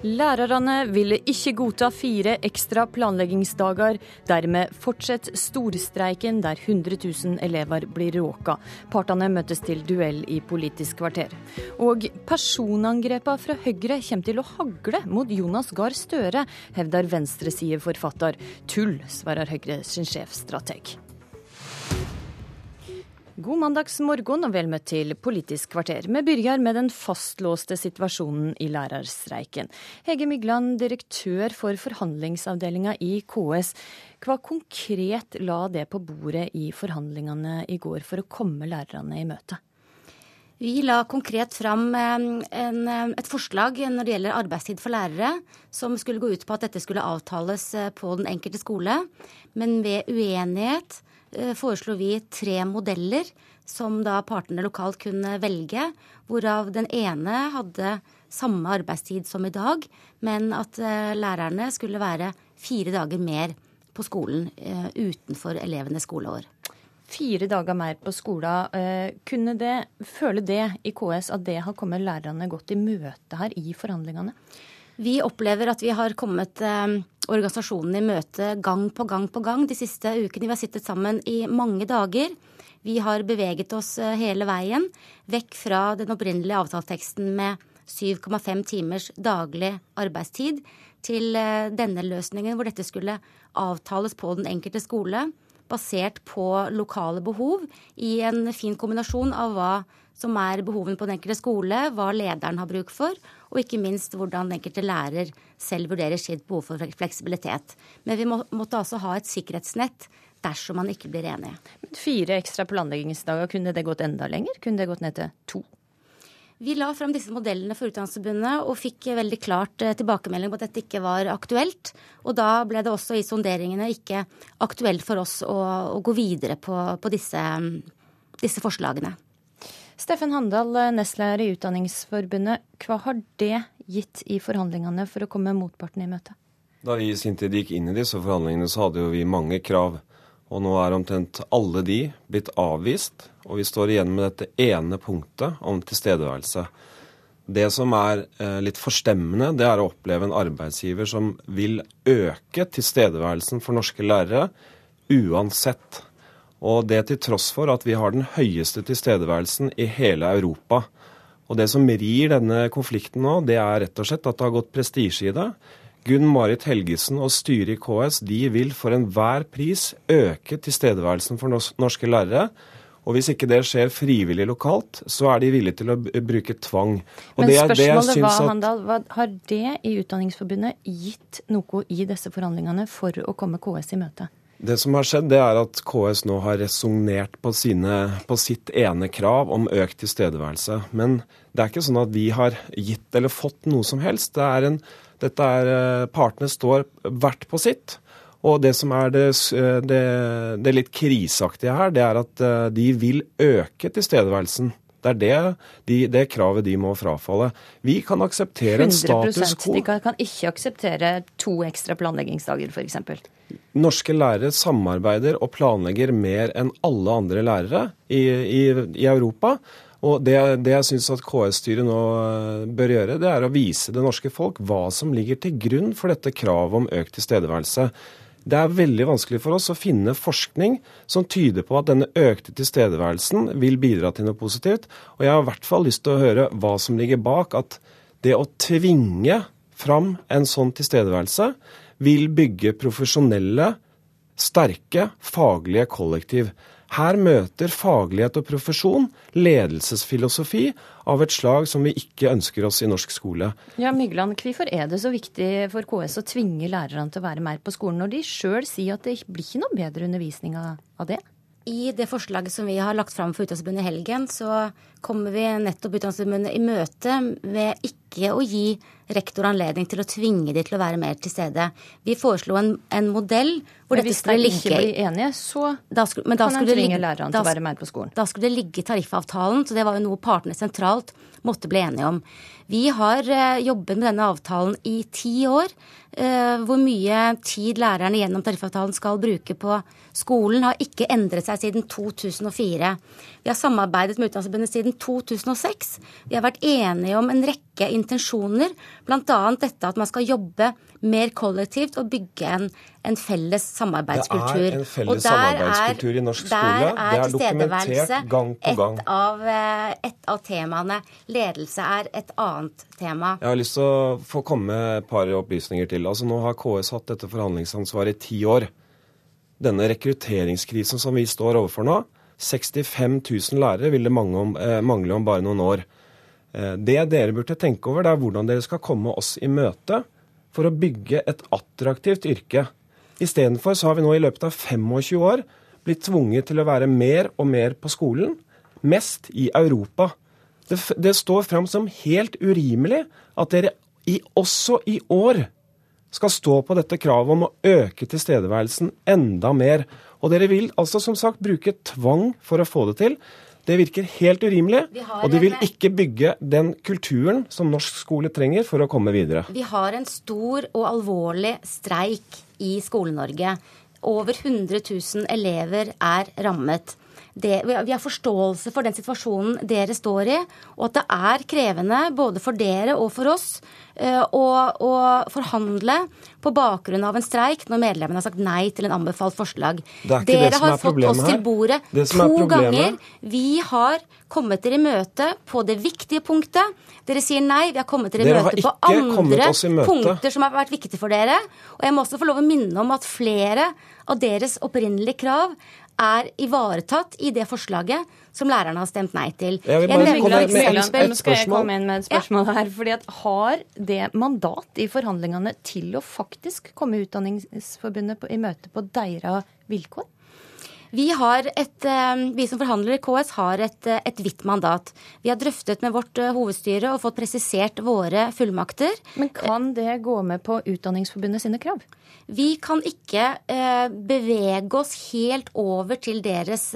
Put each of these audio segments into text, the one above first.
Lærerne ville ikke godta fire ekstra planleggingsdager. Dermed fortsetter storstreiken der 100 000 elever blir råka. Partene møtes til duell i Politisk kvarter. Og personangrepene fra Høyre kommer til å hagle mot Jonas Gahr Støre, hevder venstresideforfatter. Tull, svarer Høyre sin sjefstrateg. God mandagsmorgen og vel møtt til Politisk kvarter. Vi begynner med den fastlåste situasjonen i lærerstreiken. Hege Mygland, direktør for forhandlingsavdelinga i KS. Hva konkret la det på bordet i forhandlingene i går for å komme lærerne i møte? Vi la konkret fram en, et forslag når det gjelder arbeidstid for lærere, som skulle gå ut på at dette skulle avtales eh, på den enkelte skole. Men ved uenighet Eh, foreslo vi tre modeller som da partene lokalt kunne velge, hvorav den ene hadde samme arbeidstid som i dag, men at eh, lærerne skulle være fire dager mer på skolen eh, utenfor elevenes skoleår. Fire dager mer på skolen. Kunne det, føle det i KS at det har kommet lærerne godt i møte her i forhandlingene? Vi opplever at vi har kommet organisasjonen i møte gang på gang på gang de siste ukene. Vi har sittet sammen i mange dager. Vi har beveget oss eh, hele veien vekk fra den opprinnelige avtaleteksten med 7,5 timers daglig arbeidstid til eh, denne løsningen hvor dette skulle avtales på den enkelte skole basert på lokale behov i en fin kombinasjon av hva som er behovene på den enkelte skole, hva lederen har bruk for, og ikke minst hvordan den enkelte lærer selv vurderer sitt behov for fleksibilitet. Men vi må, måtte altså ha et sikkerhetsnett dersom man ikke blir enige. Fire ekstra planleggingsdager, kunne det gått enda lenger? Kunne det gått ned til to? Vi la fram disse modellene for Utdanningsforbundet og fikk veldig klart eh, tilbakemelding på at dette ikke var aktuelt. Og da ble det også i sonderingene ikke aktuelt for oss å, å gå videre på, på disse, disse forslagene. Steffen Handal, nestleder i Utdanningsforbundet. Hva har det gitt i forhandlingene for å komme motparten i møte? Da vi i sin tid gikk inn i disse forhandlingene, så hadde jo vi mange krav. Og nå er omtrent alle de blitt avvist, og vi står igjen med dette ene punktet om tilstedeværelse. Det som er eh, litt forstemmende, det er å oppleve en arbeidsgiver som vil øke tilstedeværelsen for norske lærere uansett og det til tross for at vi har den høyeste tilstedeværelsen i hele Europa. Og det som rir denne konflikten nå, det er rett og slett at det har gått prestisje i det. Gunn Marit Helgesen og styret i KS de vil for enhver pris øke tilstedeværelsen for norske lærere. Og hvis ikke det skjer frivillig lokalt, så er de villige til å bruke tvang. Og Men spørsmålet var, Handal, hva har det i Utdanningsforbundet gitt noe i disse forhandlingene for å komme KS i møte? Det som har skjedd, det er at KS nå har resonnert på, på, sitt ene krav om økt tilstedeværelse. Men det er ikke sånn at vi har gitt eller fått noe som helst. Det er en, dette er, eh, Partene står hvert på sitt. Og det som er det, det, det litt kriseaktige her, det er at eh, de vil øke tilstedeværelsen. Det er det, de, det kravet de må frafalle. Vi kan akseptere en status quo. De kan, kan ikke akseptere to ekstra planleggingsdager, f.eks. Norske lærere samarbeider og planlegger mer enn alle andre lærere i, i, i Europa. Og det, det jeg syns at KS-styret nå eh, bør gjøre, det er å vise det norske folk hva som ligger til grunn for dette kravet om økt tilstedeværelse. Det er veldig vanskelig for oss å finne forskning som tyder på at denne økte tilstedeværelsen vil bidra til noe positivt. Og jeg har i hvert fall lyst til å høre hva som ligger bak at det å tvinge fram en sånn tilstedeværelse vil bygge profesjonelle, sterke, faglige kollektiv. Her møter faglighet og profesjon ledelsesfilosofi av et slag som vi ikke ønsker oss i norsk skole. Ja, Mygland, Hvorfor er det så viktig for KS å tvinge lærerne til å være mer på skolen, når de sjøl sier at det blir ikke noe bedre undervisning av det? I det forslaget som vi har lagt fram for Utdanningsforbundet i helgen, så kommer vi nettopp Utdanningsforbundet i møte med ikke å gi rektor anledning til å tvinge de til å være mer til stede. Vi foreslo en, en modell hvor men dette skulle ligge Hvis de ikke blir enige, så da skulle, kan en tvinge lærerne til å være mer på skolen. Da skulle det ligge i tariffavtalen, så det var jo noe partene sentralt måtte bli enige om. Vi har uh, jobbet med denne avtalen i ti år. Uh, hvor mye tid lærerne gjennom tariffavtalen skal bruke på skolen, har ikke endret seg siden 2004. Vi har samarbeidet med Utdanningsforbundet siden 2006. Vi har vært enige om en rekke intensjoner, bl.a. dette at man skal jobbe mer kollektivt og bygge en, en felles samarbeidskultur. Det er en felles samarbeidskultur i norsk skole. Det er dokumentert gang på gang. Et av, eh, et av temaene. Ledelse er et annet tema. Jeg har lyst til å få komme med et par opplysninger til. Altså Nå har KS hatt dette forhandlingsansvaret i ti år. Denne rekrutteringskrisen som vi står overfor nå, 65 000 lærere vil det om, eh, mangle om bare noen år. Eh, det dere burde tenke over, det er hvordan dere skal komme oss i møte for å bygge et attraktivt yrke. Istedenfor så har vi nå i løpet av 25 år blitt tvunget til å være mer og mer på skolen. Mest i Europa. Det, det står fram som helt urimelig at dere i, også i år skal stå på dette kravet om å øke tilstedeværelsen enda mer. Og dere vil altså som sagt bruke tvang for å få det til. Det virker helt urimelig, og det vil ikke bygge den kulturen som norsk skole trenger for å komme videre. Vi har en stor og alvorlig streik i Skole-Norge. Over 100 000 elever er rammet det, vi har forståelse for den situasjonen dere står i, og at det er krevende både for dere og for oss eh, å, forhandle på bakgrunn av en streik når medlemmene har sagt nei til en anbefalt forslag. Dere har fått oss til bordet to ganger. Vi har kommet dere i møte på det viktige punktet. Dere sier nei. Vi har kommet dere i møte på andre punkter som har vært viktige for dere. Og jeg må også få lov å minne om at flere av deres opprinnelige krav er ivaretatt i det forslaget som lærerne har stemt nei til. Jeg vil bare komme med et Skal jeg komme inn med et spørsmål ja. her? Fordi at Har det mandat i forhandlingene til å faktisk komme Utdanningsforbundet i møte på deres vilkår? Vi, et, eh, vi, som forhandler i KS har et, eh, et vidt mandat. Vi har drøftet med vårt eh, hovedstyre og fått presisert våre fullmakter. Men kan det gå med på Utdanningsforbundet sine krav? Vi kan ikke eh, bevege oss helt over til deres,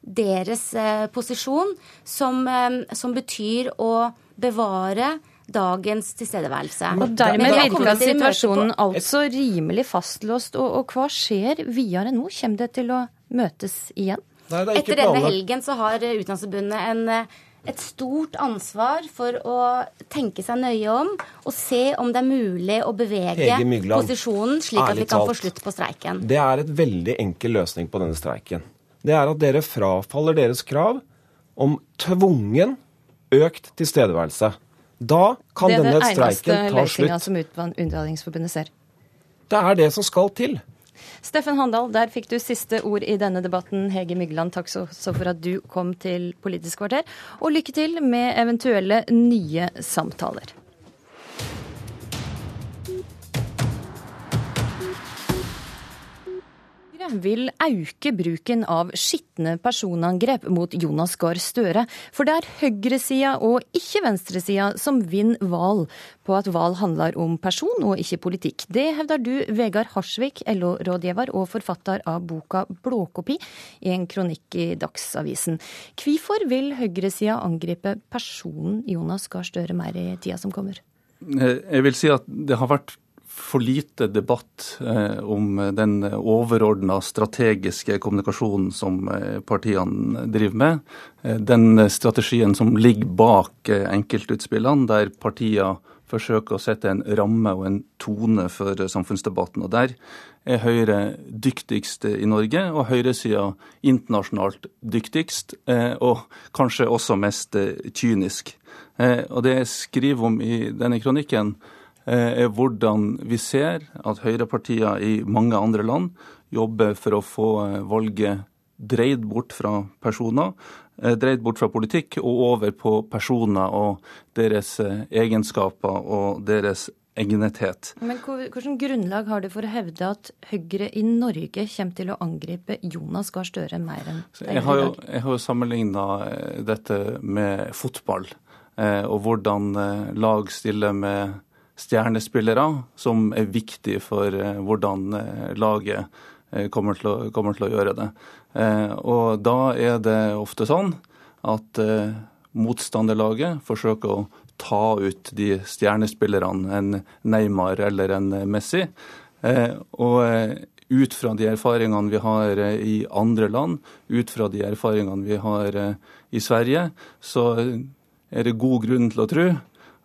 deres posisjon, som, som, betyr å bevare dagens tilstedeværelse. Og Dermed virker situasjonen altså rimelig fastlåst. Og, og hva skjer videre nå? Kommer det til å møtes igjen? Nei, Etter denne helgen så har Utdanningsforbundet en et stort ansvar for å tenke seg nøye om og se om det er mulig å bevege posisjonen slik at vi kan få slutt på streiken. Det er et veldig enkel løsning på denne streiken. Det er at dere frafaller deres krav om tvungen økt tilstedeværelse. Da kan denne streiken ta slutt. Det er den eneste løsninga som Utdanningsforbundet ser. Det er det som skal til. Steffen Handal, der fikk du siste ord i denne debatten. Hege Mygland, takk så, så for at du kom til Politisk kvarter. Og lykke til med eventuelle nye samtaler. Vil auke bruken av skitne personangrep mot Jonas Gahr Støre. For det er høyresida og ikke venstresida som vinner valg på at valg handler om person og ikke politikk. Det hevder du, Vegard Harsvik, LO-rådgiver og forfatter av boka Blåkopi, i en kronikk i Dagsavisen. Hvorfor vil høyresida angripe personen Jonas Gahr Støre mer i tida som kommer? Jeg vil si at det har vært for lite debatt eh, om den overordna strategiske kommunikasjonen som eh, partiene driver med. Eh, den strategien som ligger bak enkeltutspillene, der partiene forsøker å sette en ramme og en tone for samfunnsdebatten. Og Der er Høyre dyktigst i Norge, og høyresida internasjonalt dyktigst, og kanskje også mest kynisk. Og Det jeg skriver om i denne kronikken, er hvordan vi ser at høyrepartier i mange andre land jobber for å få eh, valget dreid bort fra personer, eh, dreid bort fra politikk og over på personer og deres egenskaper og deres egnethet. Men Hvilket grunnlag har du for å hevde at Høyre i Norge kommer til å angripe Jonas Gahr Støre mer enn jeg har jo, jeg har jo sammenligna dette med fotball, og hvordan lag stiller med stjernespillere som er viktige for eh, hvordan eh, laget eh, kommer til, å, kommer til å gjøre det. Og da er det ofte sånn at motstanderlaget forsøker å ta ut de stjernespillerne, en Neymar eller en Messi. Og ut fra de erfaringene vi har i andre land, ut fra de erfaringene vi har i Sverige, så er det god grunn til å tro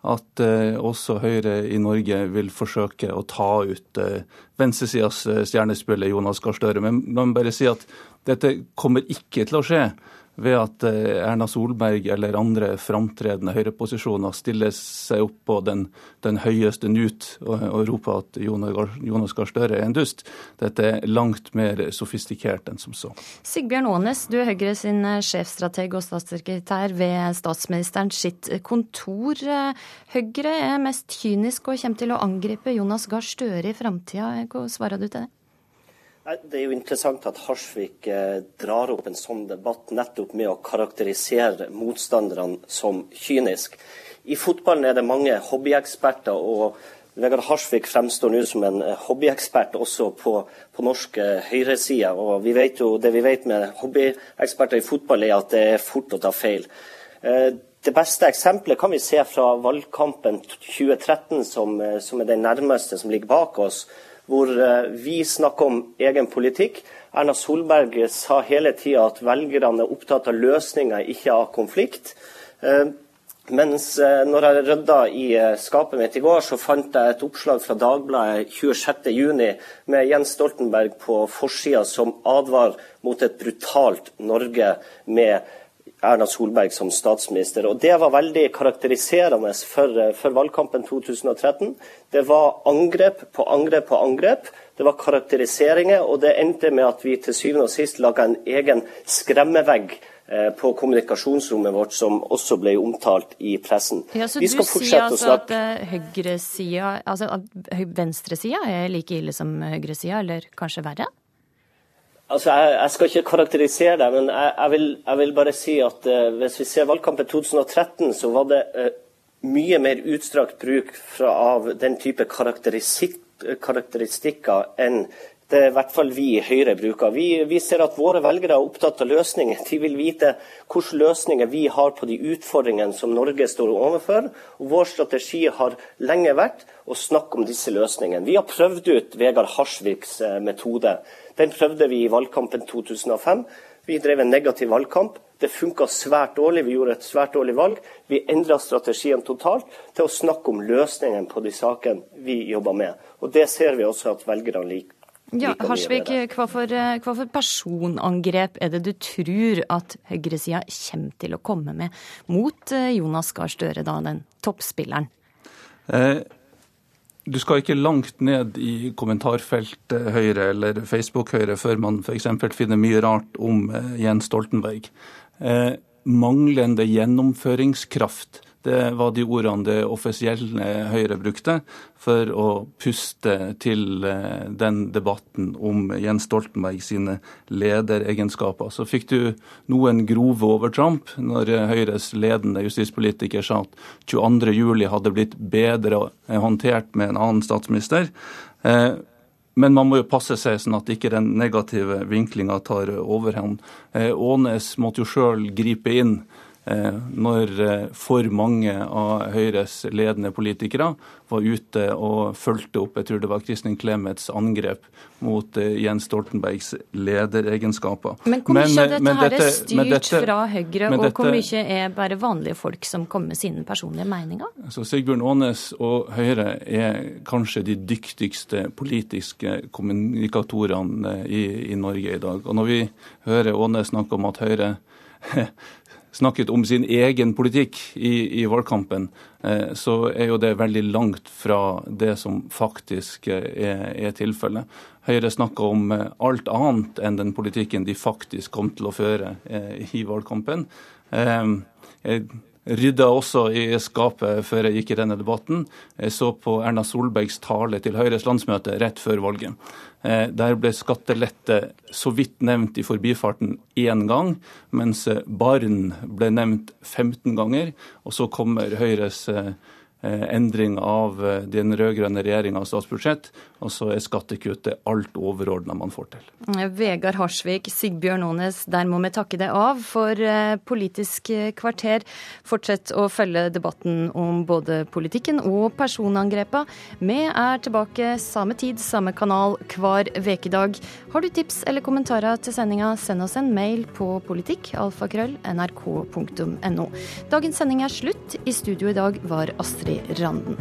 at eh, også Høyre i Norge vil forsøke å ta ut eh, venstresidas eh, stjernespiller Jonas Gahr Støre. Men man bare si at dette kommer ikke til å skje ved at eh, Erna Solberg eller andre framtredende høyreposisjoner stiller seg opp på den, den høyeste nut og, og, roper at Jonas Gahr Støre er en dust. Dette er langt mer sofistikert enn som så. Sigbjørn Aanes, du er Høyre sin eh, sjefstrateg og statssekretær ved statsministeren sitt kontor. Høyre er mest kynisk og kommer til å angripe Jonas Gahr Støre i framtida. Hva svarer du til det? Det er jo interessant at Harsvik eh, drar opp en sånn debatt nettopp med å karakterisere motstanderne som kynisk. I fotballen er det mange hobbyeksperter, og Vegard Harsvik fremstår nå som en eh, hobbyekspert også på, på norsk eh, høyreside. Og vi vet jo, det vi vet med hobbyeksperter i fotball, er at det er fort å ta feil. Det beste eksempelet kan vi se fra valgkampen 2013, som, som er den nærmeste som ligger bak oss hvor eh, vi snakker om egen politikk. Erna Solberg sa hele tida at velgerne er opptatt av løsninger, ikke av konflikt. Eh, mens eh, når jeg rydda i skapet mitt i går, så fant jeg et oppslag fra Dagbladet 26.6 med Jens Stoltenberg på forsida som advarer mot et brutalt Norge med Erna Solberg som statsminister. Og Det var veldig karakteriserende for, for, valgkampen 2013. Det var angrep på angrep på angrep. Det var karakteriseringer, og det endte med at vi til syvende og sist laga en egen skremmevegg eh, på kommunikasjonsrommet vårt, som også ble omtalt i pressen. Ja, så Du sier altså at uh, høyresida, altså at venstresida er like ille som høyresida, eller kanskje verre? Altså, jeg, jeg, skal ikke karakterisere det, men jeg, jeg, vil, jeg vil, bare si at uh, hvis vi ser valgkampen 2013, så var det uh, mye mer utstrakt bruk fra, av den type karakteristikker enn det er i hvert fall vi i Høyre bruker. Vi, vi, ser at våre velgere er opptatt av løsninger. De vil vite hvilke løsninger vi har på de utfordringene som Norge står overfor. Og vår strategi har lenge vært å snakke om disse løsningene. Vi har prøvd ut Vegard Harsviks eh, metode. Den prøvde vi i valgkampen 2005. Vi drev en negativ valgkamp. Det funka svært dårlig. Vi gjorde et svært dårlig valg. Vi endra strategien totalt til å snakke om løsningen på de sakene vi jobber med. Og Det ser vi også at velgerne liker. Ja, Harsvik, hva for, hva for, personangrep er det du tror at høyresida kommer til å komme med mot eh, Jonas Gahr Støre, da, den toppspilleren? Eh, du skal ikke langt ned i kommentarfeltet Høyre eller Facebook Høyre før man f.eks. finner mye rart om eh, Jens Stoltenberg. Eh, manglende gjennomføringskraft det var de ordene det offisielle Høyre brukte for å puste til eh, den debatten om Jens Stoltenberg sine lederegenskaper. Så fikk du noen grove overtramp når Høyres ledende justispolitiker sa at 22.07 hadde blitt bedre håndtert med en annen statsminister. Eh, men man må jo passe seg sånn at ikke den negative vinklinga tar overhånd. Eh, Ånes måtte jo sjøl gripe inn Eh, når eh, for mange av Høyres ledende politikere var ute og fulgte opp jeg tror det var Kristin Clemets angrep mot eh, Jens Stoltenbergs lederegenskaper. Men hvor mye av dette her er styrt dette, fra Høyre, og hvor mye er bare vanlige folk som kommer med sine personlige meninger? Så Sigbjørn Aanes og Høyre er kanskje de dyktigste politiske kommunikatorene i, i Norge i dag. Og når vi hører Aanes snakke om at Høyre snakket om sin egen politikk i, i valgkampen, eh, så er jo det veldig langt fra det som faktisk eh, er, er tilfellet. Høyre snakker om eh, alt annet enn den politikken de faktisk kom til å føre i valgkampen. Jeg rydda også i skapet før jeg gikk i denne debatten. Jeg så på Erna Solbergs tale til Høyres landsmøte rett før valget. Eh, der ble skattelette så vidt nevnt i forbifarten én gang, mens barn ble nevnt 15 ganger. Og så kommer Høyres eh, Eh, endring av eh, den rød-grønne regjeringas statsbudsjett, og så er skattekuttet alt overordna man får til. Vegard Harsvik, Sigbjørn Aanes, der må vi takke deg av for eh, Politisk kvarter. Fortsett å følge debatten om både politikken og personangrepa. Vi er tilbake samme tid, samme kanal hver vekedag. Har du tips eller kommentarer til sendinga, send oss en mail på politikk, alfakrøll, nrk.no. Dagens sending er slutt. I studio i dag var Astrid Astrid Randen.